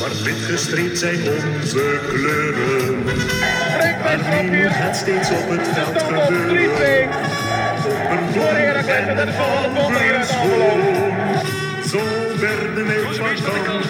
Maar wit gestreept zijn onze kleuren. Maar nu moet het steeds op het veld gebeuren. Op een doel en van schoon. Zo werden wij van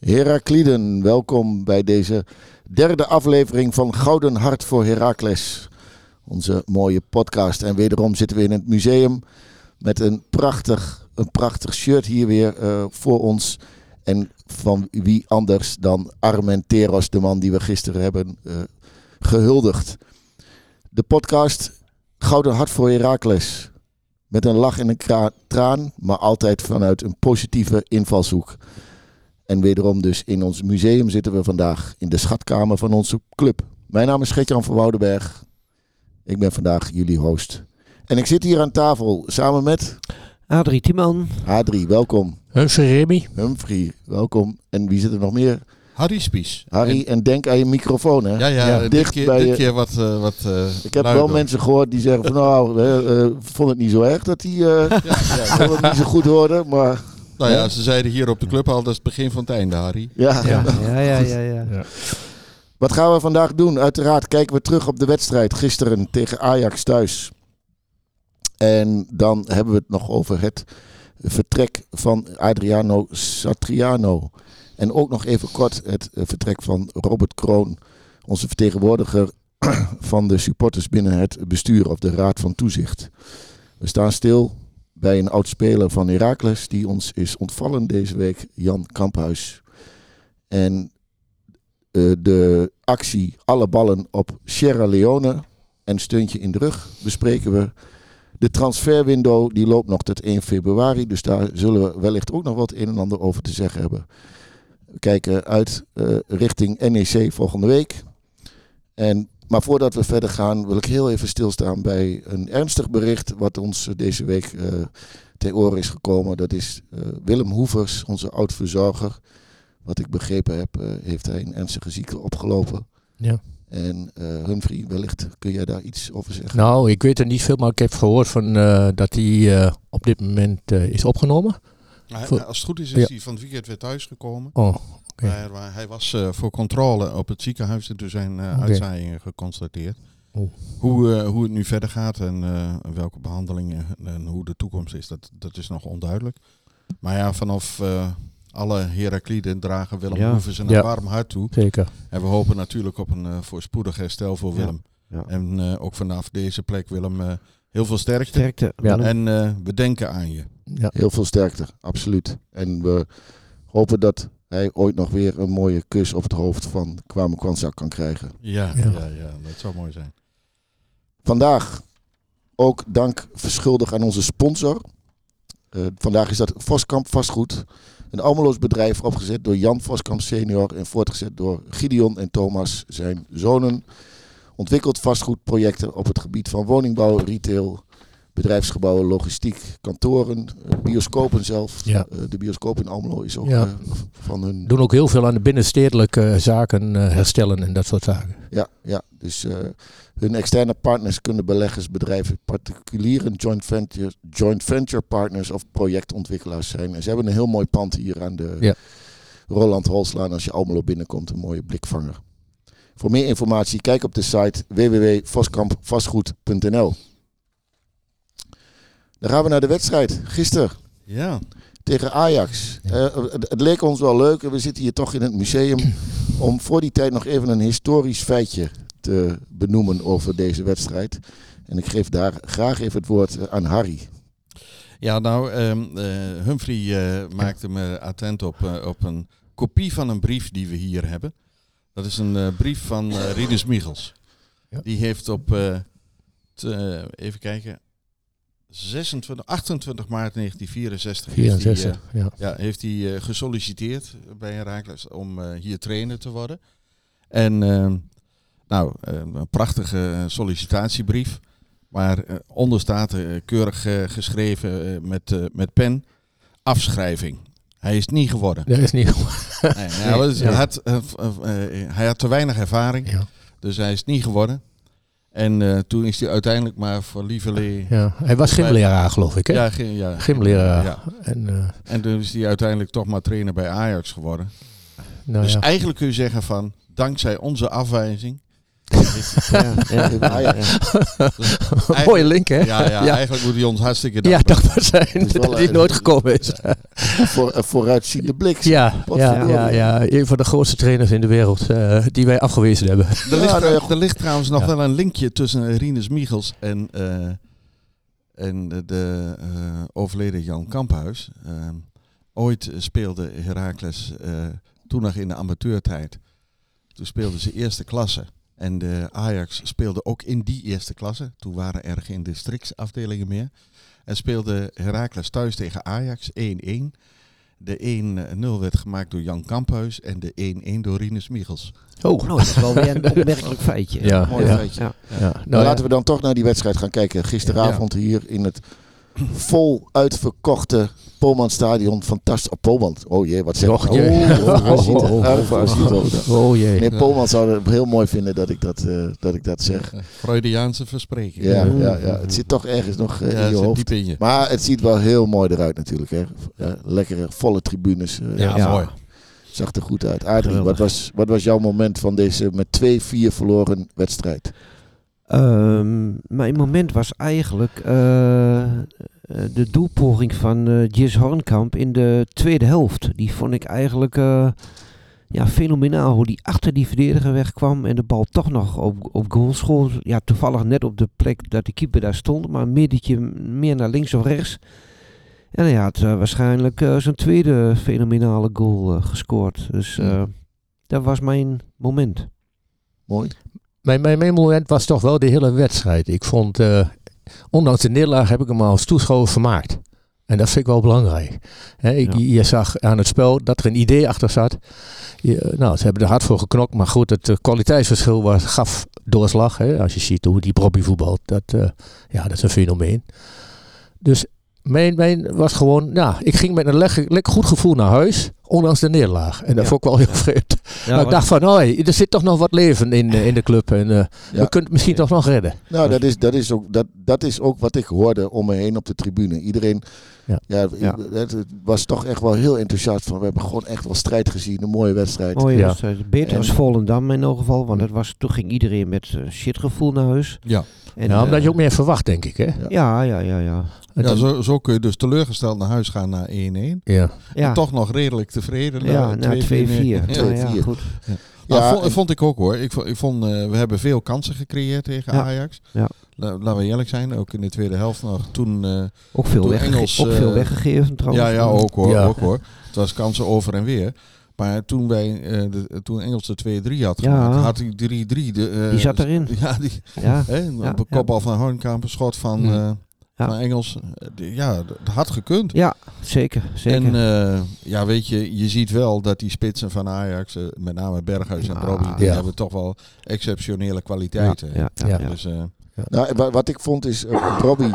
Herakliden, welkom bij deze derde aflevering van Gouden Hart voor Herakles. Onze mooie podcast. En wederom zitten we in het museum met een prachtig, een prachtig shirt hier weer eh, voor ons. En van wie anders dan Armenteros, de man die we gisteren hebben eh, gehuldigd. De podcast Gouden Hart voor Herakles. Met een lach en een traan, maar altijd vanuit een positieve invalshoek. En wederom dus in ons museum zitten we vandaag in de schatkamer van onze club. Mijn naam is Gertjan van Woudenberg. Ik ben vandaag jullie host. En ik zit hier aan tafel samen met Adrie Tiemann. H3, welkom. Humphrey Remy. Humphrey, welkom. En wie zit er nog meer? Harry Spies. Harry, en denk aan je microfoon hè. Ja, ja, Ja, dit, dicht keer, bij dit je- keer wat, eh, wat eh, Ik heb wel mensen gehoord die zeggen van nou, eh, vond het niet zo erg dat hij eh, Ja, ja. vond het niet zo goed hoorde. Maar Nou ja, ze zeiden hier op de club al, dat is het begin van het einde, Harry. ja, Ja, ja, ja, ja. ja. Wat gaan we vandaag doen? Uiteraard kijken we terug op de wedstrijd gisteren tegen Ajax thuis. En dan hebben we het nog over het vertrek van Adriano Satriano. En ook nog even kort het vertrek van Robert Kroon, onze vertegenwoordiger van de supporters binnen het bestuur of de Raad van Toezicht. We staan stil bij een oud speler van Heracles die ons is ontvallen deze week, Jan Kamphuis. En eh, de actie Alle ballen op Sierra Leone en steuntje in de rug bespreken we. De transferwindow die loopt nog tot 1 februari, dus daar zullen we wellicht ook nog wat een en ander over te zeggen hebben. We kijken uit eh, richting NEC volgende week. En, maar voordat we verder gaan wil ik heel even stilstaan bij een ernstig bericht wat ons deze week eh ter oren is gekomen. Dat is eh, Willem Hoevers, onze oud-verzorger. Wat ik begrepen heb, eh, heeft hij een ernstige ziekte opgelopen. Ja. En eh Humphrey, wellicht kun jij daar iets over zeggen? Nou, ik weet er niet veel, maar ik heb gehoord van, eh, dat hij eh, op dit moment eh, is opgenomen. Hij- Voor- als het goed is, Ja. is hij van het weekend weer thuisgekomen. Oh, hij was eh, voor controle op het ziekenhuis en toen zijn eh Oké. uitzaaiingen geconstateerd. Oeh. Hoe, eh, hoe het nu verder gaat en eh, welke behandelingen en hoe de toekomst is, dat, dat is nog onduidelijk. Maar ja, vanaf eh, alle Herakliden dragen Willem Ja. Hoevers een Ja. warm hart toe. Zeker. En we hopen natuurlijk op een eh, voorspoedig herstel voor. Willem. Ja. En eh, ook vanaf deze plek Willem eh, heel veel sterkte. Sterkte. En eh, we denken aan je. Ja. Heel veel sterkte, absoluut. En we hopen dat hij ooit nog weer een mooie kus op het hoofd van Kwame Kwanzaa kan krijgen. Ja, Ja. ja. Ja, dat zou mooi zijn. Vandaag ook dank verschuldigd aan onze sponsor. Eh, vandaag is dat Voskamp Vastgoed. Een Almeloos bedrijf opgezet door Jan Voskamp senior en voortgezet door Gideon en Thomas, zijn zonen. Ontwikkelt vastgoedprojecten op het gebied van woningbouw, retail, bedrijfsgebouwen, logistiek, kantoren, eh, bioscopen zelf. Ja. Eh, de bioscoop in Almelo is ook Ja. eh, van hun Doen ook heel veel aan de binnenstedelijke zaken herstellen en dat soort zaken. Ja, ja. dus hun externe partners kunnen beleggers, bedrijven, particulieren, joint venture, joint venture partners of projectontwikkelaars zijn. En ze hebben een heel mooi pand hier aan de Ja. Roland Holslaan. Als je Almelo binnenkomt, een mooie blikvanger. Voor meer informatie, kijk op de site www.voskampvastgoed.nl. Dan gaan we naar de wedstrijd. Gisteren Ja, tegen Ajax. Eh, het, het leek ons wel leuk, we zitten hier toch in het museum, om voor die tijd nog even een historisch feitje te benoemen over deze wedstrijd. En ik geef daar graag even het woord eh, aan Harry. ja nou, ehm, eh, Humphrey maakte me attent op, op een kopie van een brief die we hier hebben. Dat is een brief van Rinus Michels. Ja. Die heeft op, t- even kijken, 26, 28 maart 1964 heeft hij, 64, eh, ja. ja, heeft hij eh, gesolliciteerd bij Herakles om eh, hier trainer te worden. En ehm, nou, eh, een prachtige sollicitatiebrief. Maar onder staat keurig geschreven met, met pen. Afschrijving. Hij is niet geworden. Dat is niet Nee, nee, hij, was- hij had, hij had te weinig ervaring. Ja. Dus hij is niet geworden. En eh, toen is hij uiteindelijk maar voor lieverlee... Ja. Hij was gymleraar, geloof ik, hè? Ja, ge- ja. Gymleraar. Ja. En, eh, En toen is hij uiteindelijk toch maar trainer bij Ajax geworden. nou dus ja. eigenlijk kun je zeggen van, dankzij onze afwijzing... Ja, ja, Ah, ja. Een mooie link, hè? Ja, ja, ja. eigenlijk moet hij ons hartstikke Ja, dankbaar. dat was zijn wel dat hij een- nooit gekomen is. Voor, een vooruitziende blik. Ja, ja, ja, ja, een van de grootste trainers in de wereld eh, die wij afgewezen hebben. Er ligt, Ja, ja, er ligt trouwens nog Ja. wel een linkje tussen Rinus Michels en, eh, en de, de eh, overleden Jan Kamphuis. Eh, ooit speelde Heracles eh, toen nog in de amateurtijd. Toen speelden ze eerste klasse. En de Ajax speelde ook in die eerste klasse. Toen waren er geen districtsafdelingen meer. En speelde Heracles thuis tegen Ajax 1-1. De 1-0 werd gemaakt door Jan Kamphuis en de 1-1 door Rinus Michels. Oh, Nou, dat is wel weer een opmerkelijk feitje. Ja, Mooi ja. feitje. Ja. ja. Nou, Nou, laten we dan toch naar die wedstrijd gaan kijken. Gisteravond hier in het vol uitverkochte Polman Stadion. Fantastisch. Oh, Polman. Oh jee, wat zeg ik? Och, nou? jee. Oh, oh, oh, Oh, oh, oh, oh, oh, oh, oh. oh jee. Nee, Polman zou het heel mooi vinden dat ik dat, eh, dat, ik dat zeg. Freudiaanse verspreking. Ja, ja, ja. Het zit toch ergens nog eh, Ja, in je zit hoofd. diep in je. Maar het ziet wel heel mooi eruit natuurlijk. Hè. Ja, lekkere, volle tribunes. eh, Ja, Ja. mooi. Zag er goed uit. Adrie, wat was, wat was jouw moment van deze met 2-4 verloren wedstrijd? Ehm, mijn moment was eigenlijk de doelpoging van eh Jis Hornkamp in de tweede helft. Die vond ik eigenlijk eh, ja, fenomenaal. Hoe die achter die verdediger wegkwam en de bal toch nog op, op goal schoot. Ja, toevallig net op de plek dat de keeper daar stond. Maar een metertje meer naar links of rechts. En hij had eh, waarschijnlijk eh, zijn tweede fenomenale goal eh, gescoord. Dus eh, dat was mijn moment. Mooi. Mijn, mijn, mijn moment was toch wel de hele wedstrijd. Ik vond, eh, ondanks de nederlaag heb ik hem als toeschouwer vermaakt. En dat vind ik wel belangrijk. Ik, Ja. Je zag aan het spel dat er een idee achter zat. Je, nou, ze hebben er hard voor geknokt. Maar goed, het eh, kwaliteitsverschil was, gaf doorslag. Als je ziet hoe die Bobby voetbalt. Dat, eh, ja, dat is een fenomeen. Dus mijn, mijn was gewoon... Ja, ik ging met een lekker, lekker goed gevoel naar huis. Ondanks de nederlaag. En dat Ja. vond ik wel heel vreemd. Ja, maar ik dacht van, oh, hey, er zit toch nog wat leven in, eh, in de club. En eh, Ja. we kunnen het misschien toch nog redden. Nou, dat is, dat, is ook, dat, dat is ook wat ik hoorde om me heen op de tribune. Iedereen Ja. ja. Ja. Het, was toch echt wel heel enthousiast. Van, we hebben gewoon echt wel strijd gezien. Een mooie wedstrijd. Mooie Ja. wedstrijd. Beter En- als Volendam in elk geval. Want het was, toen ging iedereen met eh, shitgevoel naar huis. Ja, En, ja, omdat je ook meer verwacht, denk ik. Hè? Ja, ja, ja, ja. Ja zo, zo kun je dus teleurgesteld naar huis gaan naar 1-1. ja. Ja, En toch nog redelijk tevreden. ja naar na 2-4. 2-4. Ja, ja, 2-4. goed. Nou, Ja, vond, ik ook hoor. Ik vond, ik vond eh, we hebben veel kansen gecreëerd tegen Ja. Ajax. Ja. La- laten we eerlijk zijn, ook in de tweede helft nog. Toen, eh, Ook veel, Toen Engels, ook eh, veel weggegeven trouwens. ja, ja, ook hoor, Ja. ook hoor. Het was kansen over en weer. Maar toen, wij, eh, de, toen Engels de 2-3 had Ja. gemaakt, had hij 3-3. de, eh, Die zat erin. Ja, die, Ja, hè, Ja, een kopbal van Hornkamp, een schot van, eh, Ja. van Engels. Eh, Ja, dat had gekund. ja, zeker. zeker. En eh, ja, weet je, je ziet wel dat die spitsen van Ajax, eh, met name Berghuis en. Robbie, die Ja. hebben toch wel exceptionele kwaliteiten. ja, ja, Ja. ja. Dus eh, Nou, wat ik vond is, uh, Robbie,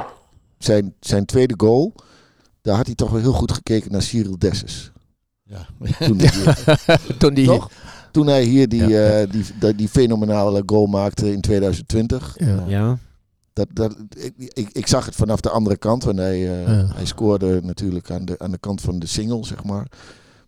zijn, zijn tweede goal, daar had hij toch wel heel goed gekeken naar Cyril Dessus. ja. Toen, hij- Toen die... toch? Toen hij hier die, Ja. eh, die, die, die fenomenale goal maakte in 2020. Ja. Dat, dat, ik, ik, ik zag het vanaf de andere kant, want hij, eh, Ja. hij scoorde natuurlijk aan de, aan de kant van de single, zeg maar.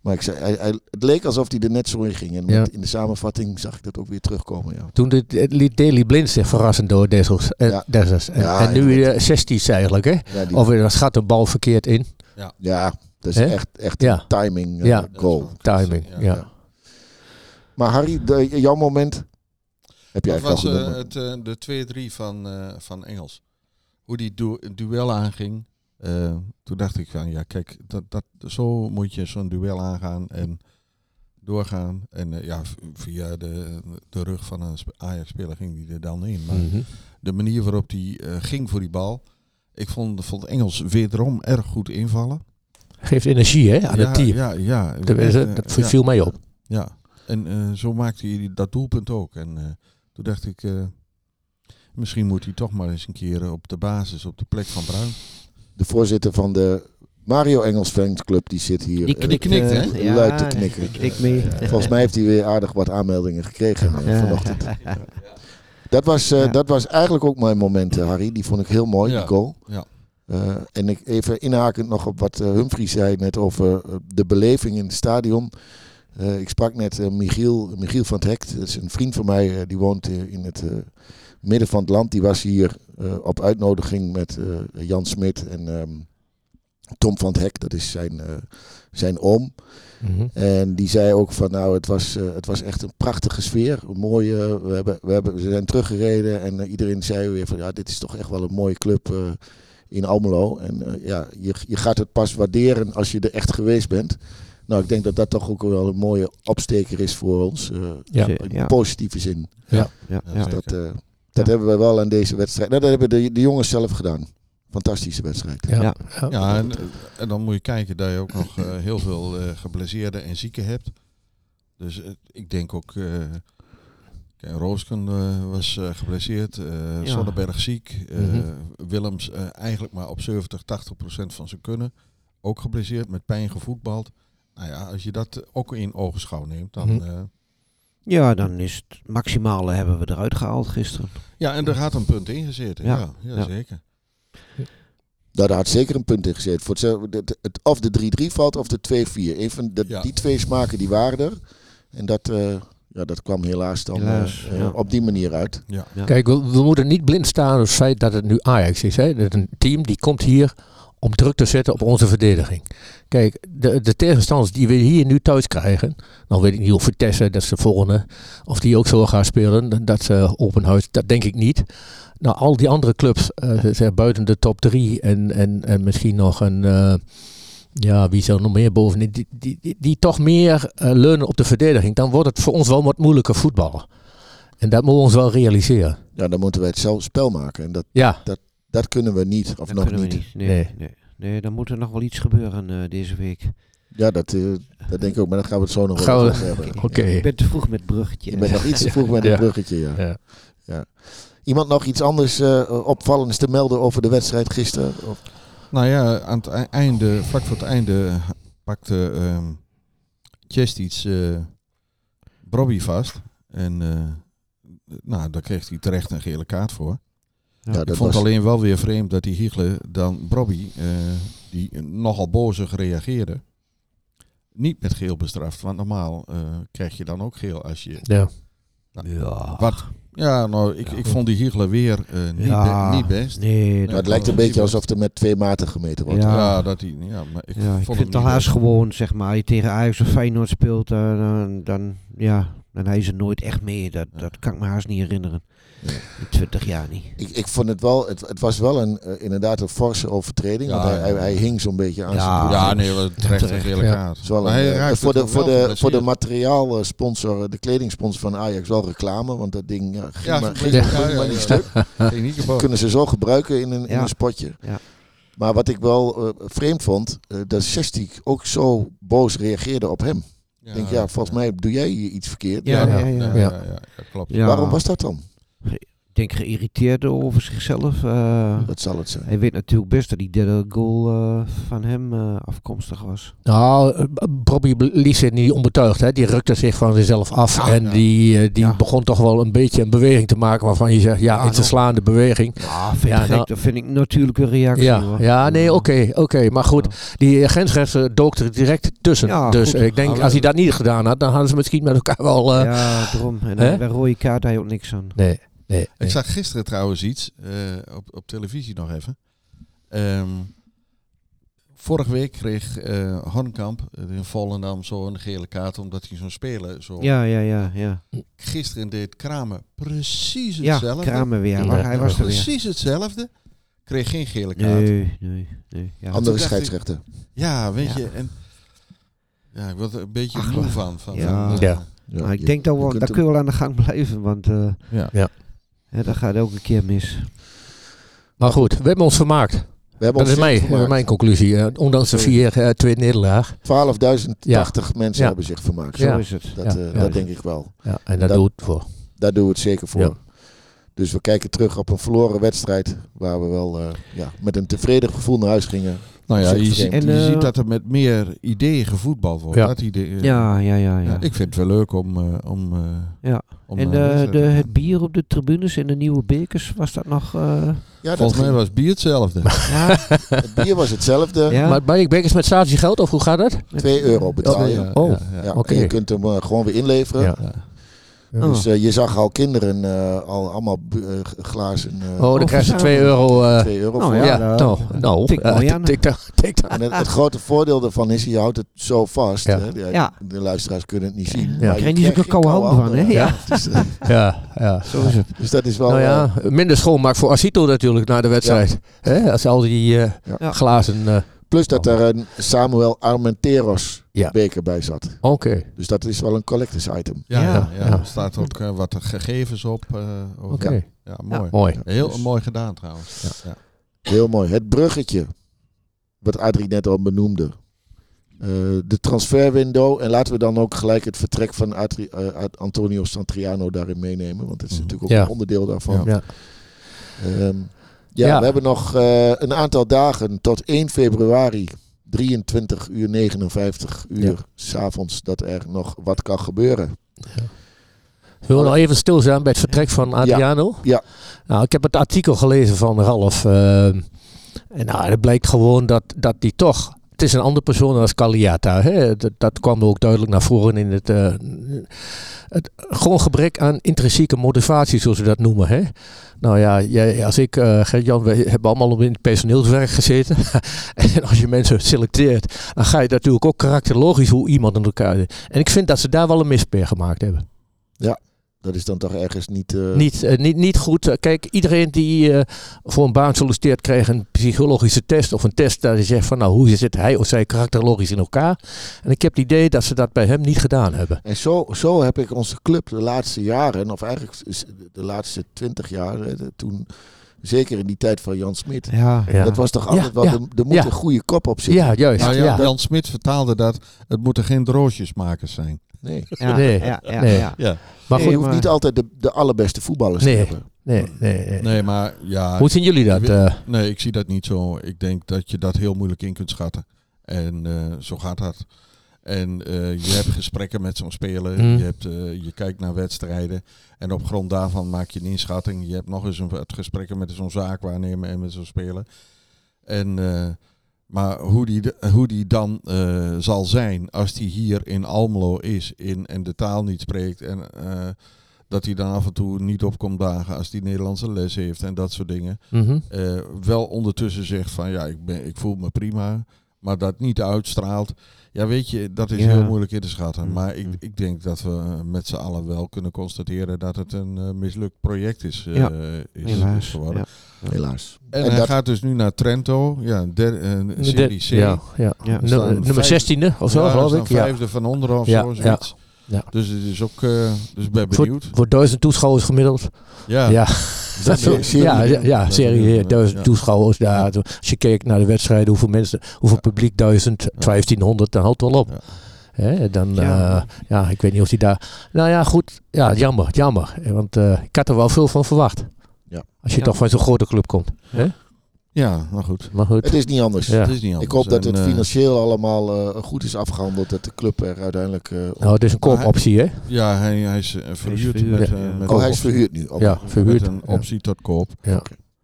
Maar ik zei, hij, hij- het leek alsof hij er net zo in ging. En Ja. in de samenvatting zag ik dat ook weer terugkomen. Ja. Toen de, liet Daily Blind zich verrassen door Dessels. Ja. Dessers. en, Ja, en nu uh, 16 eigenlijk, hè? Ja, die, Of er gaat de bal verkeerd in. ja dat is echt, echt Ja. een timing eh, Ja. goal. Timing, ja. Ja. Maar Harry, de, jouw moment? Heb jij Dat was eh, het, eh, de 2-3 van, eh, van Engels. Hoe die du duel aanging. Toen dacht ik van, ja kijk, dat, dat, zo moet je zo'n duel aangaan en doorgaan. En ja, via de, de rug van een sp- Ajax-speler ging die er dan in. Maar Mhm. de manier waarop die ging voor die bal. Ik vond, vond Engels wederom erg goed invallen. Geeft energie, hè, aan ja, het team. Ja, ja. Dat, ja. viel mij op. Ja, en zo maakte hij dat doelpunt ook. En toen dacht ik, eh, misschien moet hij toch maar eens een keer op de basis, op de plek van Bruin. De voorzitter van de Mario Engels fanclub, die zit hier. Die eh, knikt, knikt, eh, hè? ja, Luid te knikken. Die knikt mee. Volgens mij heeft hij weer aardig wat aanmeldingen gekregen eh, Ja. vanochtend. Dat was, eh, Ja. dat was eigenlijk ook mijn moment, eh, Harry. Die vond ik heel mooi, Ja. die goal. Ja. Eh, en ik even inhakend nog op wat eh, Humphrey zei net over eh, de beleving in het stadion. Eh, ik sprak net eh, Michiel, Michiel van het Hek. Dat is een vriend van mij, eh, die woont in het midden van het land. Die was hier op uitnodiging met Jan Smit en ehm, Tom van het Hek. Dat is zijn, zijn oom. Mhm. En die zei ook van nou, het was, het was echt een prachtige sfeer. Een mooie, we, hebben, we, hebben, we zijn teruggereden en iedereen zei weer van ja, dit is toch echt wel een mooie club in Almelo. En ja, je, je gaat het pas waarderen als je er echt geweest bent. Nou, ik denk dat dat toch ook wel een mooie opsteker is voor ons. eh, Ja. in Ja. positieve zin. Ja, Ja, ja. zeker. Dat, eh, dat hebben we wel aan deze wedstrijd. Nou, dat hebben de, de jongens zelf gedaan. Fantastische wedstrijd. Ja. Ja. Ja. Ja, en, en dan moet je kijken dat je ook nog eh, heel veel eh geblesseerden en zieken hebt. Dus eh, ik denk ook, eh kijk, Roosken eh, was eh, geblesseerd, eh Ja. Sonnenberg ziek, eh, Mhm. Willems eh, eigenlijk maar op 70, 80 procent van zijn kunnen. Ook geblesseerd, met pijn gevoetbald. Nou ja, als je dat ook in ogenschouw neemt, dan... Mhm. eh, Ja, dan is het maximale hebben we eruit gehaald gisteren. ja, en er gaat een punt in gezeten. Ja. Ja, ja, Ja. zeker. Daar had zeker een punt in gezeten. Voor het, het, of de 3-3 valt of de 2-4. Een van de, Ja. Die twee smaken die waren er. En dat, eh, ja, dat kwam helaas dan Helaas, eh, ja. op die manier uit. Ja. Ja. Kijk, we, we moeten niet blind staan op het feit dat het nu Ajax is. Hè? Dat een team die komt hier om druk te zetten op onze verdediging. Kijk, de, de tegenstanders die we hier nu thuis krijgen. Nou weet ik niet of Vitesse, dat is de volgende. Of die ook zo gaan spelen. Dat ze open huis, dat denk ik niet. Nou, al die andere clubs, eh, zeg, buiten de top drie en, en, en misschien nog een... eh, ja, wie zal nog meer bovenin? Die, die, die, die toch meer eh, leunen op de verdediging. Dan wordt het voor ons wel wat moeilijker voetballen. En dat moeten we ons wel realiseren. Ja, dan moeten wij het zelf spel maken. En dat, Ja, dat kunnen we niet. Of Dat nog kunnen niet. we niet. Nee, Nee. nee. nee. dan moet er nog wel iets gebeuren eh, deze week. Ja, dat, eh, dat denk ik ook. Maar daar gaan we het zo nog Gaan wel we- over hebben. oké. Ik ben te vroeg met het bruggetje. Je bent nog iets te vroeg met Ja. het bruggetje. Ja. Ja. Ja. Iemand nog iets anders eh, opvallends te melden over de wedstrijd gisteren? Of- Nou ja, aan het ei- einde, vlak voor het einde pakte ehm Chestic eh Brobby vast. En eh, nou, daar kreeg hij terecht een gele kaart voor. Ja, Ik dat vond was, alleen wel weer vreemd dat die Hiegler dan Brobby, eh, die nogal bozig reageerde, niet met geel bestraft. Want normaal eh, krijg je dan ook geel als je... ja. Ja. Wat? Ja, nou, ik, ik vond die Hiegler weer eh, niet, Ja. be- niet best. Nee, maar dat, het lijkt een beetje alsof er met twee maten gemeten wordt. Ja. Ja, dat hij... Ja, maar ik, ja, ik vond vind het best. gewoon, zeg maar, je tegen Ajax of Feyenoord speelt, dan, dan, ja, dan hij ze nooit echt mee. Dat, dat kan ik me haast niet herinneren. Nee. In 20 jaar niet. Ik, ik vond het wel, het, het was wel een, eh, inderdaad een forse overtreding. Ja, want hij, hij, hij hing zo'n beetje aan Ja. zijn broek. Ja, nee, wat terecht een terecht. gele Ja. kaart. Het is wel Maar een, hij eh, raakte voor, de, toch voor, wel de, voor de materiaalsponsor, de kledingsponsor van Ajax, wel reclame. Want dat ding ja, ging Ja, maar, ging- ging, ja, ging ja, maar ja. niet stuk. Niet kunnen ze zo gebruiken in een, in een spotje. Ja. Maar wat ik wel eh, vreemd vond, dat Sestik ook zo boos reageerde op hem. Ik denk, ja, volgens mij doe jij hier iets verkeerd. Ja, Ja, ja, ja, ja. ja, Ja. ja, ja, klopt. Ja. Waarom was dat dan? Ik denk geïrriteerd over zichzelf. eh. Dat zal het zijn. hij weet natuurlijk best dat die derde goal eh, van hem eh, afkomstig was. Nou, Bobby liet zich niet onbetuigd. Hè. Die rukte zich van zichzelf af. Ja, en ja. die, die Ja. begon toch wel een beetje een beweging te maken waarvan je zegt, ja, Ja, het is nou. slaande beweging. Ja, vind, Ja, ik nou- dat vind ik natuurlijk een reactie. Ja, hoor. ja nee, oké, oké. Maar goed, die grensrechter dook er direct tussen. Ja, dus goed. ik denk, Nou, als hij dat niet gedaan had, dan hadden ze misschien met elkaar wel... eh, Ja, daarom. En Hè? bij rode kaart had je ook niks aan. Nee, nee. Ik nee. zag gisteren trouwens iets, eh, op, op televisie nog even. Ehm, vorige week kreeg eh Hornkamp eh, in Volendam zo een gele kaart omdat hij zo'n speler zo... Ja, ja, ja. Ja, Gisteren deed Kramer precies ja hetzelfde. Kramer weer. Ja, maar hij ja, was. Precies hetzelfde. Kreeg geen gele kaart. Nee, nee, nee. Ja. Andere scheidsrechter. Ja, weet Ja. je. En, ja, ik word er een beetje Ach, moe van. van, ja. van, Ja. Ja, maar ik je- denk dat we, hem- kun je wel aan de gang blijven, want eh ja. Hè, dat gaat elke keer mis. Maar goed, we hebben ons vermaakt. We hebben Dat is ons mijn, mijn conclusie. eh, ondanks de Sorry. 4-2 nederlaag. 12.080 mensen Ja. hebben zich vermaakt. Zo Ja. is het. Dat, Ja, eh, ja. dat denk ik wel. Ja, en dat, Dat- doet het voor. Daar doen we het zeker voor. Ja. Dus we kijken terug op een verloren wedstrijd. Waar we wel eh, ja, met een tevreden gevoel naar huis gingen. Nou ja, je, ziet, En, je ziet dat er met meer ideeën gevoetbald wordt. Ja. Dat idee, Ja, ja, ja. ja. ja, ik vind het wel leuk om... eh, om eh, Ja. Om en de, wedstrijd de, het bier op de tribunes en de nieuwe bekers, was dat nog... eh, Ja, dat Volgens mij ging- was bier hetzelfde. ja, het bier was hetzelfde. ja. Maar bij bekers met statiegeld of hoe gaat dat? 2 euro betalen. ja, Oh, ja, ja. Ja, Oké. En je kunt hem eh, gewoon weer inleveren. Ja. Oh. Dus eh, je zag al kinderen eh, al allemaal eh, glazen eh Oh, dan Oh, krijg je verzamelen. 2 euro. eh, 2 euro Nou voor. ja, ja, nou, nou, tikt mooi aan. tik daar- tik daar. En het, grote voordeel daarvan is, je houdt het zo vast. Ja. Hè? De, Ja. de luisteraars kunnen het niet zien. Ja. maar Krijg je geen koude handen van, hè? Ja. Ja, ja. Zo is het. dus dat is wel... Nou ja, minder schoonmaak voor Asito natuurlijk na de wedstrijd. Hè, als al die eh, Ja. glazen... plus dat er een Samuel Armenteros Ja. beker bij zat. Oké. Dus dat is wel een collectors item. Ja, Ja. ja, ja. Ja. er staat ook eh, wat gegevens op. eh, Oké. Ja, mooi. Mooi. Heel Dus- mooi gedaan trouwens. Ja. Heel mooi. Het bruggetje, wat Adrie net al benoemde. Eh, de transferwindow. En laten we dan ook gelijk het vertrek van eh, Antonio Santriano daarin meenemen. Want dat is Mhm. natuurlijk ook Ja. een onderdeel daarvan. Ja. Ehm, ja, Ja. we hebben nog eh, een aantal dagen tot 1 februari. 23 uur 59 uur Ja. s'avonds dat er nog wat kan gebeuren. We willen nog even stilstaan bij het vertrek van Adriano. Ja. Nou, ik heb het artikel gelezen van Ralf. eh, en nou, het blijkt gewoon dat, dat die toch... Het is een andere persoon dan Cagliata. Hè? Dat, kwam ook duidelijk naar voren in het... eh, het gewoon gebrek aan intrinsieke motivatie, zoals we dat noemen. Hè? Nou ja, als ik, eh Gert-Jan, we hebben allemaal in het personeelswerk gezeten. en als je mensen selecteert, dan ga je natuurlijk ook karakterologisch hoe iemand in elkaar zit. En ik vind dat ze daar wel een mispeer gemaakt hebben. Dat is dan toch ergens niet... eh, Niet, eh, niet, niet goed. Eh, Kijk, iedereen die eh, voor een baan solliciteert, krijgt een psychologische test of een test dat je zegt van nou, hoe zit hij of zij karakterologisch in elkaar. En ik heb het idee dat ze dat bij hem niet gedaan hebben. En zo, zo heb ik onze club de laatste jaren, of eigenlijk de laatste twintig jaar, toen, zeker in die tijd van Jan Smit, Ja. Ja. dat was toch altijd wel, ja, de, er moet ja. een goede kop op zitten. Ja, juist. Nou ja, ja, Jan Smit vertaalde dat het moeten geen droosjesmakers zijn. Nee. Ja, Nee. ja, ja, Nee. ja. Ja. Maar je goed, hoeft maar- niet altijd de, de allerbeste voetballers Nee. te hebben. nee, nee, nee. Nee, maar ja. Hoe zien jullie dat? Eh? Nee, ik zie dat niet zo. Ik denk dat je dat heel moeilijk in kunt schatten. En eh, zo gaat dat. En eh, je hebt gesprekken met zo'n speler. Mm. Je, hebt, eh, je kijkt naar wedstrijden. En op grond daarvan maak je een inschatting. Je hebt nog eens een, het gesprekken met zo'n zaakwaarnemer en met zo'n speler. En, eh, maar hoe die, de- hoe die dan eh, zal zijn als die hier in Almelo is in, en de taal niet spreekt. En eh, dat hij dan af en toe niet op komt dagen als die Nederlandse les heeft en dat soort dingen Mhm. eh, wel ondertussen zegt van ja, ik, ben, ik voel me prima, maar dat niet uitstraalt. Ja, weet je, dat is Ja. heel moeilijk in te schatten. Mm. Maar ik, ik denk dat we met z'n allen wel kunnen constateren dat het een eh, mislukt project is, eh, Ja, is, is Helaas. geworden. Ja. Helaas. En, En hij dat- gaat dus nu naar Trento, ja, der, eh, De- serie C. Ja, ja. Nummer vijf- 16e of zo, Ja, geloof ik. Ja. vijfde van onderen of Ja, zo, ja. zoiets. Ja. Dus het is ook, eh, dus ben Voor, benieuwd. voor duizend toeschouwers gemiddeld. Ja, Ja, Dat Zo- ja, ja, serie eh, duizend toeschouwers. Ja, Als je kijkt naar de wedstrijden, hoeveel mensen, hoeveel publiek, duizend, 1500, dan houdt het wel op. Dan, Ja. ja. ja, ik weet niet of hij daar... Nou ja, goed. Ja, jammer, jammer. Want eh, ik had er wel veel van verwacht. Ja. Als je Ja. toch van zo'n grote club komt. Hè? Ja, maar goed. Maar goed. Het is niet anders. Ja. Het is niet anders. Ik hoop dat En, het eh, financieel allemaal eh, goed is afgehandeld. Dat de club er uiteindelijk... eh, Nou, het is een koopoptie, hè? Ja, hij, hij is verhuurd. verhuurd, met, ja. eh, met oh, een hij is optie. verhuurd nu. Oké. Ja, verhuurd. Met een Ja. optie tot koop. Ja.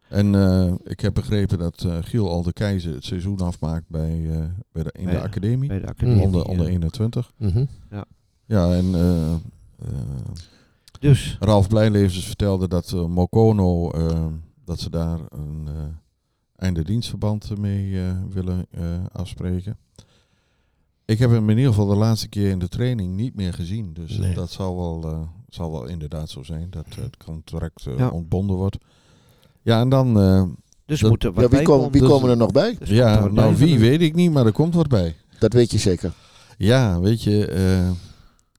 En eh, ik heb begrepen dat eh, Giel al de Keizer het seizoen afmaakt bij, eh, bij de, in Bij- de academie. Bij de academie. onder, ja. onder 21. Mhm. Ja, en eh, eh, Dus, Ralf Blijlevens vertelde dat Mokono, dat ze daar een eh einde dienstverband mee eh, willen eh, afspreken. Ik heb hem in ieder geval de laatste keer in de training niet meer gezien. Dus Nee. dat zal wel, eh, zal wel inderdaad zo zijn dat eh, het contract eh, Ja. ontbonden wordt. Ja, en dan... eh, dus Dat- moet er wat Ja, wie bij komen, wie Dus- komen er nog bij? Dus ja, nou bij. wie weet ik niet, maar er komt wat bij. Dat weet je zeker. Ja, weet je, eh,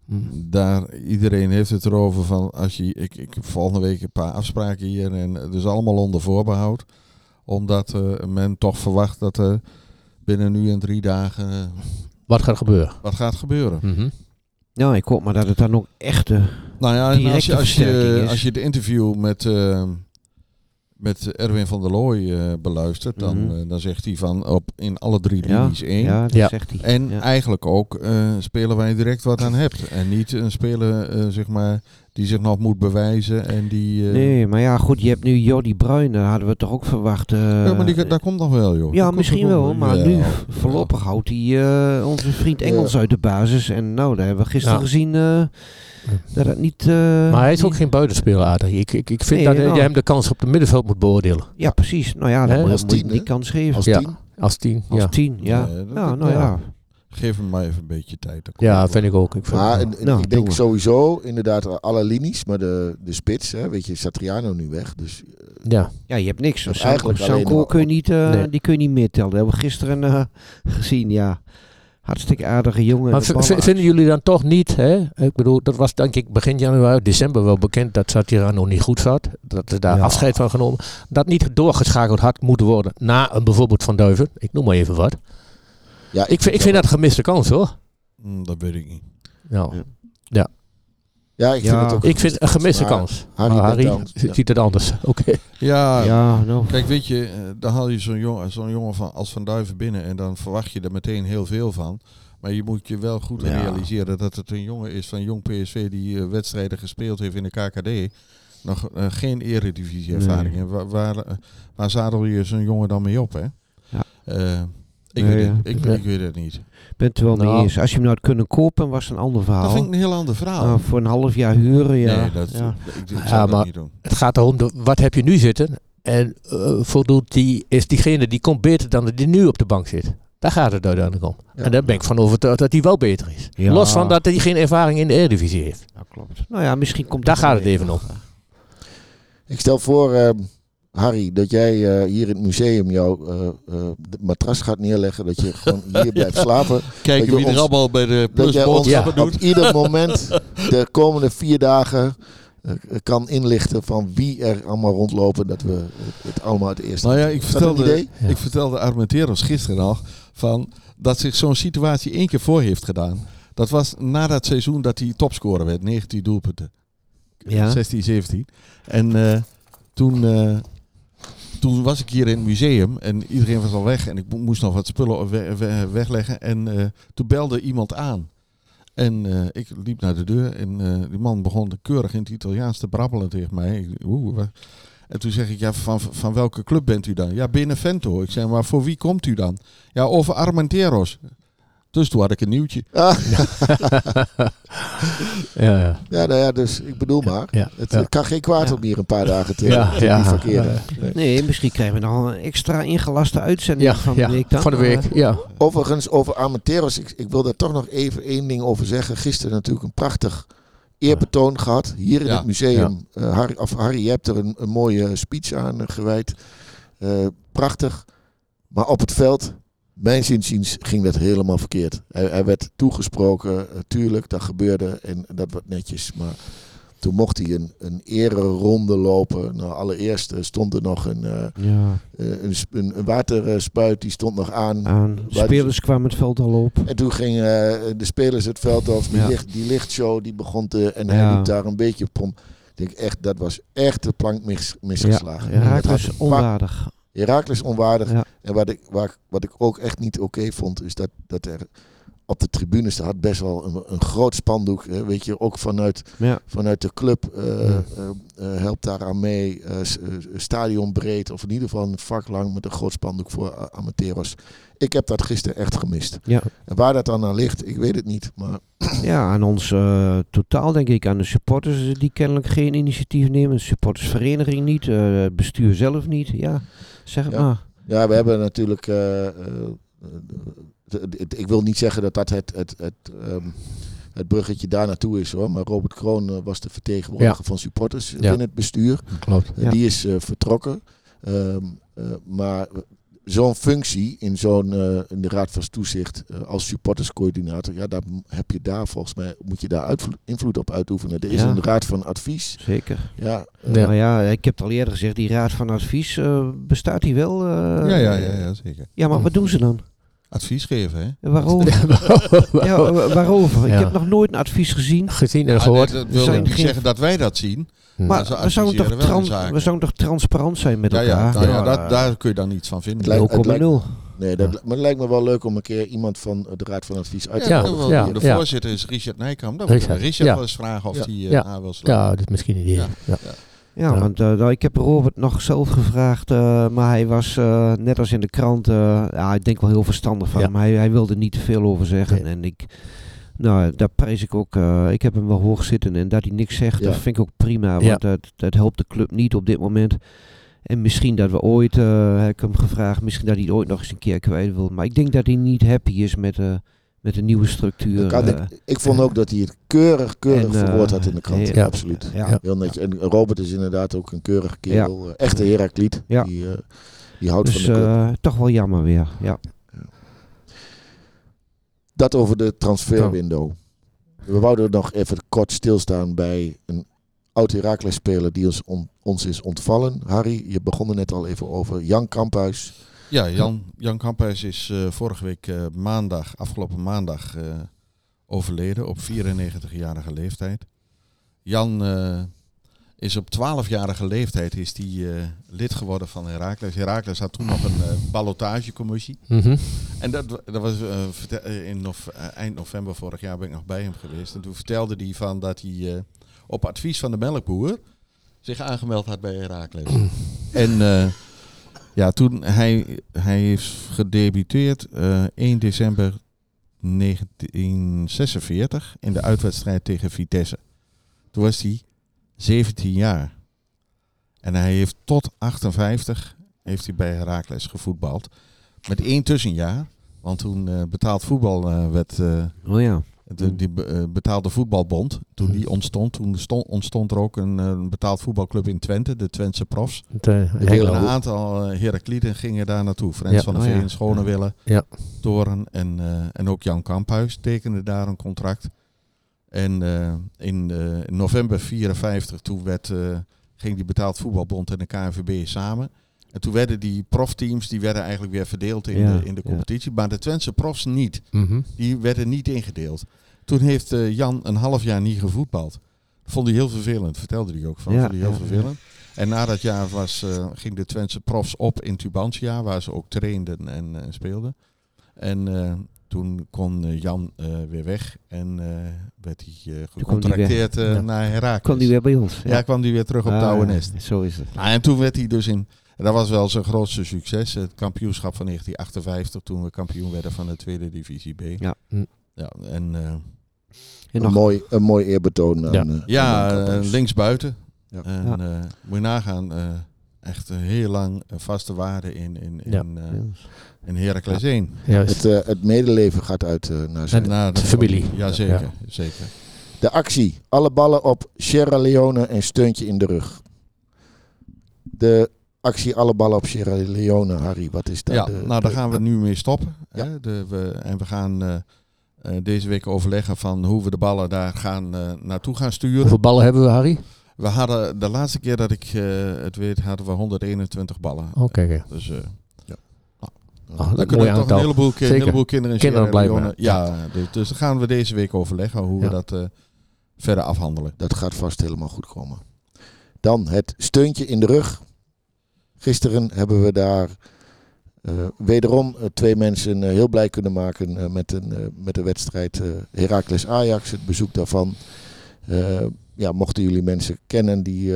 Mhm. daar, iedereen heeft het erover van als je, ik, ik heb volgende week een paar afspraken hier en het is allemaal onder voorbehoud. Omdat eh, men toch verwacht dat er binnen nu en drie dagen eh, Wat gaat gebeuren? wat gaat gebeuren. Mhm. Ja, ik hoop maar dat het dan ook echt... eh, Nou Nou ja, als directe je, als, je, versterking is. als je de interview met, eh, met Erwin van der Looy eh, beluistert, dan, Mhm. dan zegt hij van op in alle drie Ja, linies één. Ja, dat Ja. zegt hij. En Ja. eigenlijk ook eh, spelen waar je direct wat aan hebt. En niet een speler zeg maar, die zich nog moet bewijzen. En die, eh, Nee, maar ja, goed, je hebt nu Jordi Bruin, daar hadden we toch ook verwacht. eh, ja, maar die, daar komt nog wel, joh. ja, misschien wel, maar nu voorlopig houdt hij eh, onze vriend Engels Ja. uit de basis. En nou, daar hebben we gisteren Ja. gezien eh, dat het niet... eh, Maar hij is ook niet- geen buitenspeler, Adrie. Ik, ik, ik vind Nee, dat nou. je hem de kans op het middenveld moet beoordelen. Ja, precies. Nou ja, dan moet, Als moet je tien, hem die kans geven. Als Ja. tien. Als tien, Als ja. tien, ja. Nee, dat- Ja, nou ja. Geef hem maar even een beetje tijd. dan Ja, vind ik ook. Ik vind Maar het en- wel. en Nou, ik denk we. sowieso inderdaad alle linies, maar de, de spits, hè, weet je, Satriano nu weg. Dus eh, ja. Ja, je hebt niks. Sanko, eigenlijk Sanko kun je niet, eh, Nee. die kun je niet meetellen. Dat hebben we gisteren eh, gezien, ja. Hartstikke aardige jongen. Maar vinden jullie dan toch niet, hè? ik bedoel, dat was denk ik begin januari, december wel bekend dat Satirano niet goed zat. Dat er daar Ja. afscheid van genomen. Dat niet doorgeschakeld had moeten worden na een bijvoorbeeld Van Duiven. Ik noem maar even wat. Ja, Ik, vind- ik vind dat een gemiste kans hoor. Hm, dat weet ik niet. Nou, Ja. Ja, ik vind Ja. het ook ik vind een gemiste kans. Harry Maar Harry ja. ziet het anders. Oké. Ja, Ja, nou. Kijk, weet je, eh, dan haal je zo'n jongen, zo'n jongen van, als Van Duiven binnen en dan verwacht je er meteen heel veel van. Maar je moet je wel goed Ja. realiseren dat het een jongen is van jong PSV die eh, wedstrijden gespeeld heeft in de KKD. Nog eh, geen eredivisie-ervaring. Nee. En Waar, waar, waar zadel je zo'n jongen dan mee op, hè? Ja. Eh, ik, Nee, weet het, ik, weet het niet. Ik ben het er wel mee Nou. eens. Als je hem nou had kunnen kopen, was het een ander verhaal. Dat vind ik een heel ander verhaal. Nou, voor een half jaar huren, ja. nee, dat, ja. ik, zou dat niet doen. Het gaat erom, wat heb je nu zitten? En eh, voldoet die, is diegene die komt beter dan die nu op de bank zit? Daar gaat het uiteindelijk om. Ja. En daar ben ik van overtuigd dat hij wel beter is. Ja. Los van dat hij geen ervaring in de Eredivisie heeft. Ja, klopt. Nou ja, misschien komt Daar gaat het even nog. Ik stel voor, eh, Harry, dat jij eh, hier in het museum jouw eh, eh, matras gaat neerleggen. Dat je gewoon hier blijft slapen. Kijken je wie er allemaal bij de Dat jij ons plusboodschappen op doet. ieder moment de komende vier dagen kan inlichten van wie er allemaal rondlopen. Dat we het, allemaal het eerste. Nou ja, ik dat vertelde, idee? Ja. ik vertelde Armenteros gisteren nog van dat zich zo'n situatie één keer voor heeft gedaan. Dat was na dat seizoen dat hij topscorer werd, 19 doelpunten. Ja. 16, 17. En eh, toen, eh, toen was ik hier in het museum en iedereen was al weg en ik mo- moest nog wat spullen we- we- wegleggen. En eh, toen belde iemand aan. En eh, ik liep naar de deur en eh, die man begon keurig in het Italiaans te brabbelen tegen mij. En toen zeg ik, ja, van, van welke club bent u dan? Ja, Benevento. Ik zeg, maar voor wie komt u dan? Ja, over Armenteros. Dus toen had ik een nieuwtje. Ah, Ja, ja. ja, nou ja, dus ik bedoel maar. Ja, Het ja. het kan geen kwaad Ja. om hier een paar dagen te, Ja, te ja. Nee. Nee, misschien krijgen we nog een extra ingelaste uitzending Ja, van de week dan. van de week. Eh, Ja. Overigens, over Armenteros, ik, ik wil daar toch nog even één ding over zeggen. Gisteren natuurlijk een prachtig eerbetoon gehad. Hier in Ja, het museum. Eh, Harry, of Harry, je hebt er een, een mooie speech aan gewijd. Eh, prachtig. Maar op het veld, mijn zinziens, ging dat helemaal verkeerd. Hij, hij werd toegesproken, eh, tuurlijk, dat gebeurde en dat was netjes. Maar toen mocht hij een, een ereronde lopen. Nou, allereerst eh, stond er nog een, eh, ja, een, een, een waterspuit, die stond nog aan. aan. die- Spelers kwamen het veld al op. En toen gingen de spelers het veld af. Die, Ja. licht, die lichtshow die begon te. En hij Ja. liep daar een beetje op om. Ik denk echt, dat was echt de plank mis, Ja, misgeslagen. Herakles Het een onwaardig. Herakles onwaardig. Ja. En wat ik, waar, wat ik ook echt niet oké vond, is dat, dat er op de tribunes, daar had best wel een, een groot spandoek. Hè, weet je, ook vanuit, Ja. vanuit de club eh, Ja. eh, helpt daaraan mee. eh, stadionbreed, of in ieder geval een vak lang met een groot spandoek voor uh, Amateros. Ik heb dat gisteren echt gemist. Ja. En waar dat dan aan ligt, ik weet het niet. Maar ja, aan ons totaal denk ik, aan de supporters die kennelijk geen initiatief nemen. De supportersvereniging niet, het bestuur zelf niet. Ja, zeg het Ja. maar. ja, we hebben natuurlijk. Ik wil niet zeggen dat dat het, het, het, ehm, het bruggetje daar naartoe is hoor. Maar Robert Kroon eh, was de vertegenwoordiger Ja. van supporters Ja. binnen het bestuur. Klopt. Eh, Ja. Die is eh, vertrokken. Ehm, eh, maar zo'n functie in zo'n eh, in de Raad van Toezicht als supporterscoördinator, ja, daar heb je daar volgens mij moet je daar invloed op uitoefenen. Er is Ja. een Raad van Advies. Zeker. Ja, eh, Ja. Maar ja, ik heb het al eerder gezegd, die raad van advies, bestaat die wel? eh? ja, ja, ja, ja, zeker. Ja, maar wat doen ze dan? Advies geven, hè? Waarover? ja, wa- waarover? Ja. Ik heb nog nooit een advies gezien. Gezien en Ah, gehoord. nee, dat wil zijn niet geen- zeggen dat wij dat zien. Hm. Maar ze we zouden, toch we zouden transparant zijn met Ja, ja, elkaar? nou ja, Ja, dat, daar kun je dan iets van vinden. Het lijkt- 0,0. Nee, dat, maar het lijkt me wel leuk om een keer iemand van de Raad van Advies uit te Ja, de ja. voorzitter is Richard Nijkamp. Dan Richard, Richard ja. wel eens vragen of Ja. hij eh, Ja. aan wil slaan. Ja, dat is misschien een idee. Ja. Want eh, nou, ik heb Robert nog zelf gevraagd, eh, maar hij was eh, net als in de krant, ja, ik denk wel heel verstandig van Ja. hem. Hij, hij wilde niet te veel over zeggen. Nee. En ik, nou, daar prijs ik ook, ik heb hem wel hoog zitten en dat hij niks zegt, Ja. dat vind ik ook prima, want dat, dat helpt de club niet op dit moment. En misschien dat we ooit, heb ik hem gevraagd, misschien dat hij ooit nog eens een keer kwijt wil. Maar ik denk dat hij niet happy is met, met de nieuwe structuur. Kan eh. ik, ik vond ook dat hij het keurig, keurig En, eh, verwoord had in de krant. ja. Absoluut. ja. Ja. Heel netjes. En Robert is inderdaad ook een keurige kerel. Eh, Echte Herakliet. Ja. Die, eh, die houdt Dus van de club. eh, toch wel jammer weer, ja. Dat over de transferwindow. We wouden nog even kort stilstaan bij een oud Heracles speler die ons, on- ons is ontvallen. Harry, je begon er net al even over. Jan Kamphuis. Ja, Jan, Jan Kamphuis is eh, vorige week eh, maandag, afgelopen maandag, eh, overleden op 94-jarige leeftijd. Jan is op 12-jarige leeftijd is die, lid geworden van Heracles. Heracles had toen nog een ballotagecommissie. Mhm. En dat, dat was in eh, eind november vorig jaar ben ik nog bij hem geweest. En toen vertelde hij van dat hij op advies van de melkboer zich aangemeld had bij Heracles. en ja, toen hij, hij heeft gedebuteerd eh 1 december 1946 in de uitwedstrijd tegen Vitesse. Toen was hij 17 jaar. En hij heeft tot 58 heeft hij bij Heracles gevoetbald. Met één tussenjaar. Want toen eh, betaald voetbal eh, werd, eh, Oh ja. De, die eh, betaalde voetbalbond, toen die ontstond, toen stond, ontstond er ook een, eh, betaald voetbalclub in Twente, de Twentse Profs. Eh, De een aantal uh, Herakliden gingen daar naartoe. Frans Ja. van der Oh ja. Veen, Schonewille, Ja. Toren en, eh, en ook Jan Kamphuis tekenden daar een contract. En eh, in eh, november 54 toen werd, eh, ging die betaald voetbalbond en de KNVB samen. En toen werden die profteams die werden eigenlijk weer verdeeld in, Ja, de, in de ja. competitie. Maar de Twentse profs niet. Mhm. Die werden niet ingedeeld. Toen heeft eh, Jan een half jaar niet gevoetbald. Vond hij heel vervelend, vertelde hij ook van. Ja, vond hij heel ja, vervelend. En na dat jaar was, eh, ging de Twentse profs op in Tubantia, waar ze ook trainden en eh, speelden. En eh, toen kon Jan eh, weer weg en eh, werd hij eh, hij gecontracteerd Ja. naar Herakles. Kwam die weer bij ons? Ja, kwam hij weer terug op het Ah, oude nest. Zo is het. Nou, en toen werd hij dus in, en dat was wel zijn grootste succes, het kampioenschap van 1958, toen we kampioen werden van de tweede divisie B. Ja. Hm. Ja, en eh, En Een nog, mooi, een mooi eerbetoon aan, Ja. eh, aan ja, Jan eh, linksbuiten. Ja. En Ja. eh, moet je nagaan, eh, echt een heel lang een vaste waarde in, in, in, Ja. eh, Ja. in Heracles 1. Juist. Het, eh, het medeleven gaat uit eh, naar zijn. Naar de familie. Ja, zeker. Ja. zeker. De actie. Alle ballen op Sierra Leone en steuntje in de rug. De actie Alle ballen op Sierra Leone, Harry. Wat is dat? Ja, de, nou daar gaan we nu mee stoppen. Ja. Hè? De, we, en we gaan eh, eh, deze week overleggen van hoe we de ballen daar gaan, eh, naartoe gaan sturen. Hoeveel ballen hebben we, Harry? We hadden de laatste keer dat ik het weet, hadden we 121 ballen. Oh, kijk. hè. Dus eh Oh, dan kunnen we toch aantal. een heleboel, heleboel kinderen in Kinderen Sierra Leone- Ja, dus, dus dan gaan we deze week overleggen hoe Ja. we dat verder afhandelen. Dat gaat vast helemaal goed komen. Dan het steuntje in de rug. Gisteren hebben we daar eh, wederom eh, twee mensen eh, heel blij kunnen maken met, een, met de wedstrijd Heracles Ajax. Het bezoek daarvan. Ja, mochten jullie mensen kennen die,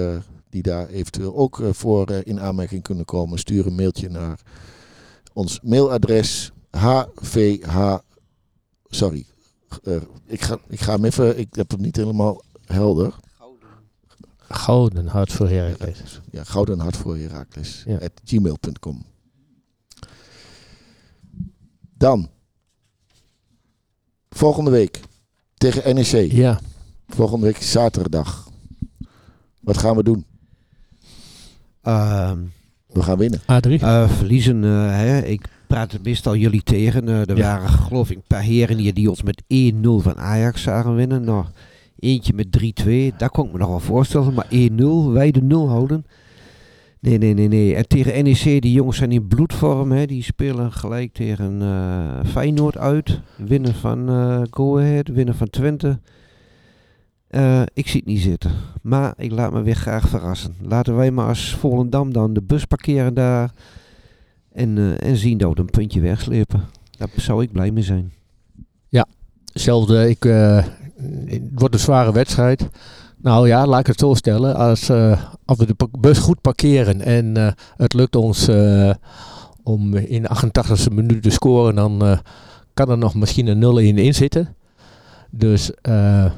die daar eventueel ook voor in aanmerking kunnen komen, stuur een mailtje naar ons mailadres hvh. Sorry, ik, ga, ik ga hem even. Ik heb het niet helemaal helder. Gouden hart voor Heracles. Ja, gouden hart voor Herakles. Ja. At gmail.com. Dan. Volgende week. Tegen NEC. Ja. Volgende week zaterdag. Wat gaan we doen? Ehm, We gaan winnen. A3. eh, verliezen, eh, hè. ik praat het meestal jullie tegen. Eh, er Ja. waren geloof ik een paar heren hier die ons met 1-0 van Ajax zagen winnen. Nou, eentje met 3-2, daar kon ik me nog wel voorstellen. Maar 1-0, wij de 0 houden. Nee, nee, nee, nee. En tegen NEC, die jongens zijn in bloedvorm. Hè. Die spelen gelijk tegen eh, Feyenoord uit. Winnen van eh Go Ahead, winnen van Twente. Eh, ik zie het niet zitten. Maar ik laat me weer graag verrassen. Laten wij maar als Volendam dan de bus parkeren daar. En, en zien dat we een puntje wegslepen. Daar zou ik blij mee zijn. Hetzelfde, ik, het wordt een zware wedstrijd. Nou ja, laat ik het zo stellen. Als, eh, als we de bus goed parkeren en eh, het lukt ons eh, om in de 88e minuut te scoren, dan eh, kan er nog misschien een 0-1 in zitten. Dus eh,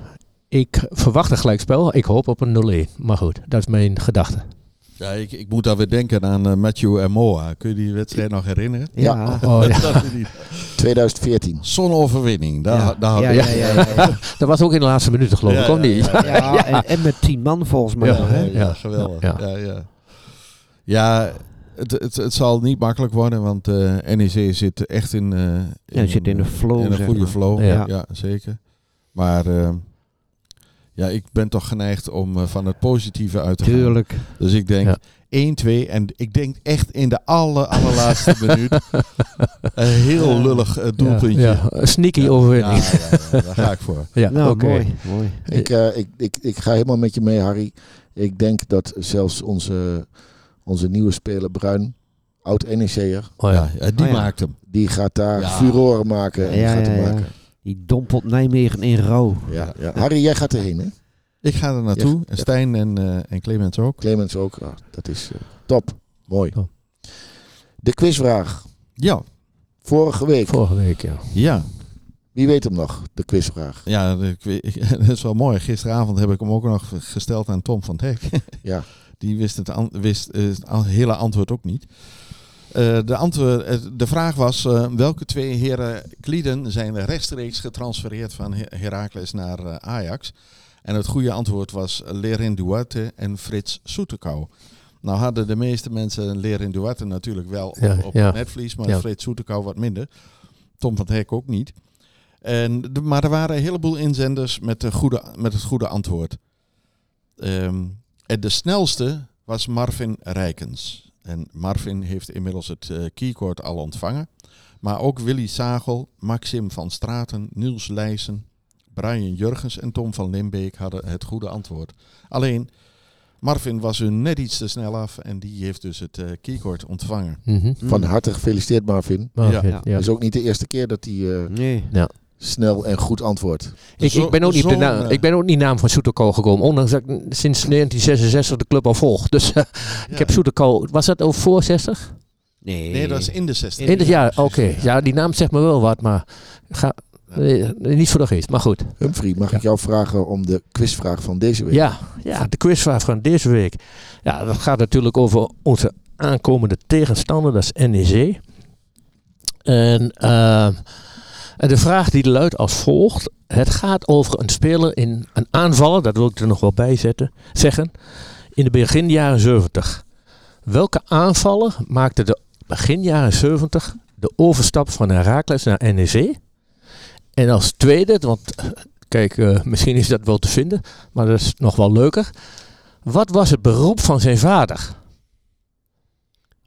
ik verwacht een gelijkspel. Ik hoop op een 0-1. Maar goed, dat is mijn gedachte. Ja, ik, ik moet daar weer denken aan eh, Matthew en Moa. Kun je die wedstrijd nog herinneren? Ja. Oh, ja. Is die 2014. Zonoverwinning. Daar, Ja. daar ja, had ja, ja, ja, ja. Dat was ook in de laatste minuten geloof ik, Ja, ja, niet? ja. Ja, en, en met tien man volgens mij. Ja? Ja, Ja. geweldig. Ja. Ja, ja. ja het, het, het zal niet makkelijk worden, want eh, NEC zit echt in, eh, Ja, zit in de flow, In een goede maar. flow, Ja. ja, zeker. Maar ja, ik ben toch geneigd om eh, van het positieve uit te gaan. Tuurlijk. Dus ik denk Ja. 1-2 en ik denk echt in de aller, allerlaatste minuut een heel lullig eh, doelpuntje. Ja, ja. Sneaky overwinning. Ja, ja, ja, daar ga ik voor. Ja, nou, oké. mooi, mooi. Ik, eh, ik, ik, ik ga helemaal met je mee, Harry. Ik denk dat zelfs onze, onze nieuwe speler Bruin, oud NEC'er, Oh, Ja, die Oh, ja. maakt hem. die gaat daar Ja. furoren maken. En gaat ja, hem ja. maken. Die dompelt Nijmegen in rouw. Ja, ja. Harry, jij gaat erheen, hè? Ik ga er naartoe. Ja. En Stijn en, eh, en Clemens ook. Clemens ook. Ah, dat is eh, top. Mooi. Oh. De quizvraag. Ja, Vorige week. Vorige week, ja. ja. Wie weet hem nog? De quizvraag. Ja, ik weet- dat is wel mooi. Gisteravond heb ik hem ook nog gesteld aan Tom van het Hek. Ja. Die wist het, an- wist, eh, het hele antwoord ook niet. Eh, de, antwoord, eh, de vraag was, eh, welke twee heren Klieden zijn rechtstreeks getransfereerd van Her- Heracles naar Ajax? En het goede antwoord was Lerin Duarte en Frits Soetekau. Nou hadden de meeste mensen Lerin Duarte natuurlijk wel op, Ja, op ja. het netvlies, maar Ja. Frits Soetekau wat minder. Tom van Hek ook niet. En, de- maar er waren een heleboel inzenders met, de goede, met het goede antwoord. Ehm, en de snelste was Marvin Rijkens. En Marvin heeft inmiddels het eh keycord al ontvangen. Maar ook Willy Sagel, Maxim van Straten, Niels Leijsen, Brian Jurgens en Tom van Limbeek hadden het goede antwoord. Alleen, Marvin was er net iets te snel af en die heeft dus het eh keycord ontvangen. Mhm. Van harte gefeliciteerd, Marvin. Maar, Ja. ja. Het is ook niet de eerste keer dat hij eh, Nee. Snel en goed antwoordt. Ik, ik, ben ook niet de naam, ik ben ook niet naam van Soeterkool gekomen. Ondanks dat ik sinds 1966 de club al volg. Dus eh, ik heb Soeterkool... Was dat over voor 60? Nee. Nee, dat is in de 60. In het jaar, oké. Ja, die naam zegt me wel wat, maar... Ga, eh, niet voor de geest, maar goed. Humphrey, mag ik jou vragen om de quizvraag van deze week? Ja, ja, de quizvraag van deze week. Ja, dat gaat natuurlijk over onze aankomende tegenstander, dat is NEC. En, eh, en de vraag die luidt als volgt. Het gaat over een speler in een aanvaller, dat wil ik er nog wel bij zetten, zeggen, in de begin jaren 70. Welke aanvaller maakte de begin jaren 70 de overstap van Herakles naar NEC? En als tweede, want kijk, eh, misschien is dat wel te vinden, maar dat is nog wel leuker. Wat was het beroep van zijn vader?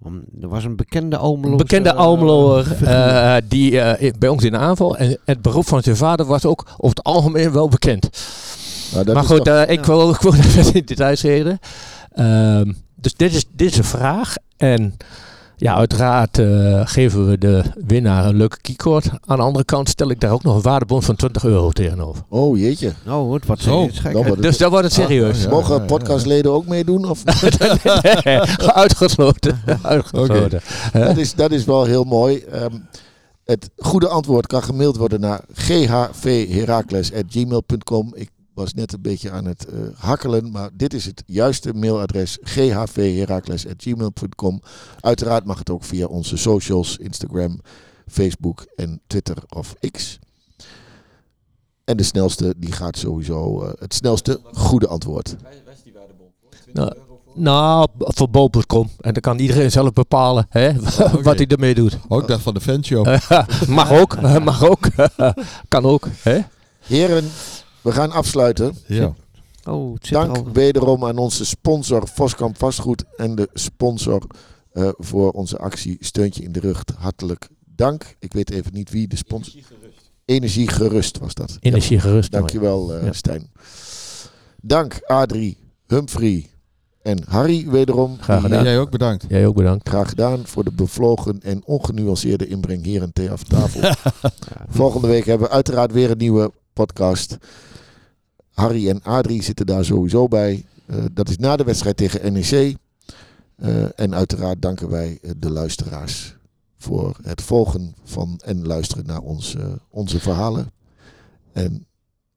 Om- Er was een bekende Almelo. Een bekende Almeloer eh, die eh, i- bij ons in de aanval. En het beroep van zijn vader was ook over het algemeen wel bekend. Nou, maar goed, toch- eh, ik, wil, ik wil even in details reden. Ehm, dus dit is, dit is een vraag. En ja, uiteraard eh, geven we de winnaar een leuke keycord. Aan de andere kant stel ik daar ook nog een waardebon van 20 euro tegenover. Oh jeetje. Oh, het wat Zo, serieus gek. dan wordt het- Dus dan wordt het serieus. ja. Mogen podcastleden ook meedoen? Of? Nee, uitgesloten. uitgesloten. Hè? dat, is, dat is wel heel mooi. Ehm, het goede antwoord kan gemaild worden naar ghvherakles.gmail.com. Ik was net een beetje aan het eh, hakkelen, maar dit is het juiste mailadres ghvherakles.gmail.com. Uiteraard mag het ook via onze socials, Instagram, Facebook en Twitter of X. En de snelste, die gaat sowieso eh, het snelste goede antwoord. Nou, nou, voor bol.com. En dan kan iedereen zelf bepalen hè, wat hij ermee doet. Ook dat van de fanshow. mag ook, mag ook. kan ook. Hè? Heren, we gaan afsluiten. ja. Oh, het zit Dank al. wederom aan onze sponsor Voskamp Vastgoed en de sponsor eh, voor onze actie Steuntje in de Rug. Hartelijk dank. Ik weet even niet wie de sponsor... Energie Gerust was dat. Energie gerust. Ja, dankjewel eh Ja. Stijn. Dank Adrie, Humphrey en Harry wederom. Graag gedaan. Jij ook bedankt. Jij ook bedankt. Graag gedaan voor de bevlogen en ongenuanceerde inbreng hier en thee af tafel. Volgende week hebben we uiteraard weer een nieuwe podcast. Harry en Adrie zitten daar sowieso bij. Eh, dat is na de wedstrijd tegen NEC. Eh, en uiteraard danken wij eh, de luisteraars voor het volgen van en luisteren naar ons, eh, onze verhalen. En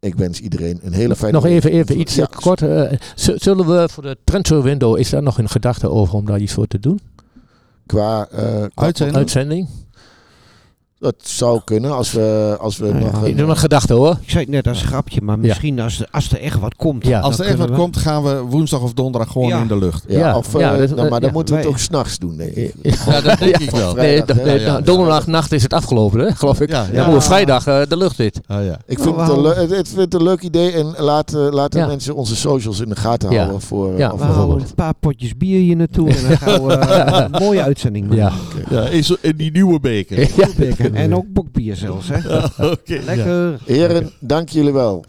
ik wens iedereen een hele fijne Nog even, even iets Ja, kort. eh, zullen we voor de transfer window, is daar nog een gedachte over om daar iets voor te doen? Qua, eh, qua- Uitzending? Uitzending? Dat zou kunnen als we, als we Ja, nog... ja. een- Nog een gedachte hoor. Ik zei het net als grapje, maar misschien als, er- als er echt wat komt. Ja. Als er echt wat we- komt, gaan we woensdag of donderdag gewoon Ja. in de lucht. ja, Ja, of, dat- nou, maar dan ja, moeten we het ook s'nachts doen, ik. Ja, dat denk ik wel. Nee, nee, ja, ja. donderdagnacht is het afgelopen, hè, geloof ik. Ja, Dan ja. moeten we vrijdag eh, de lucht dit. Ah, ja. Ik vind, we het, het, ik vind het een leuk idee en laat, eh, laten Ja. mensen onze socials in de gaten Ja. houden voor, Ja, We houden bijvoorbeeld- een paar potjes bier hier naartoe en dan gaan we een mooie uitzending maken. Ja. In die nieuwe beker. En ook bokbier zelfs, hè. Oké. ja. Lekker. Heren, dank jullie wel.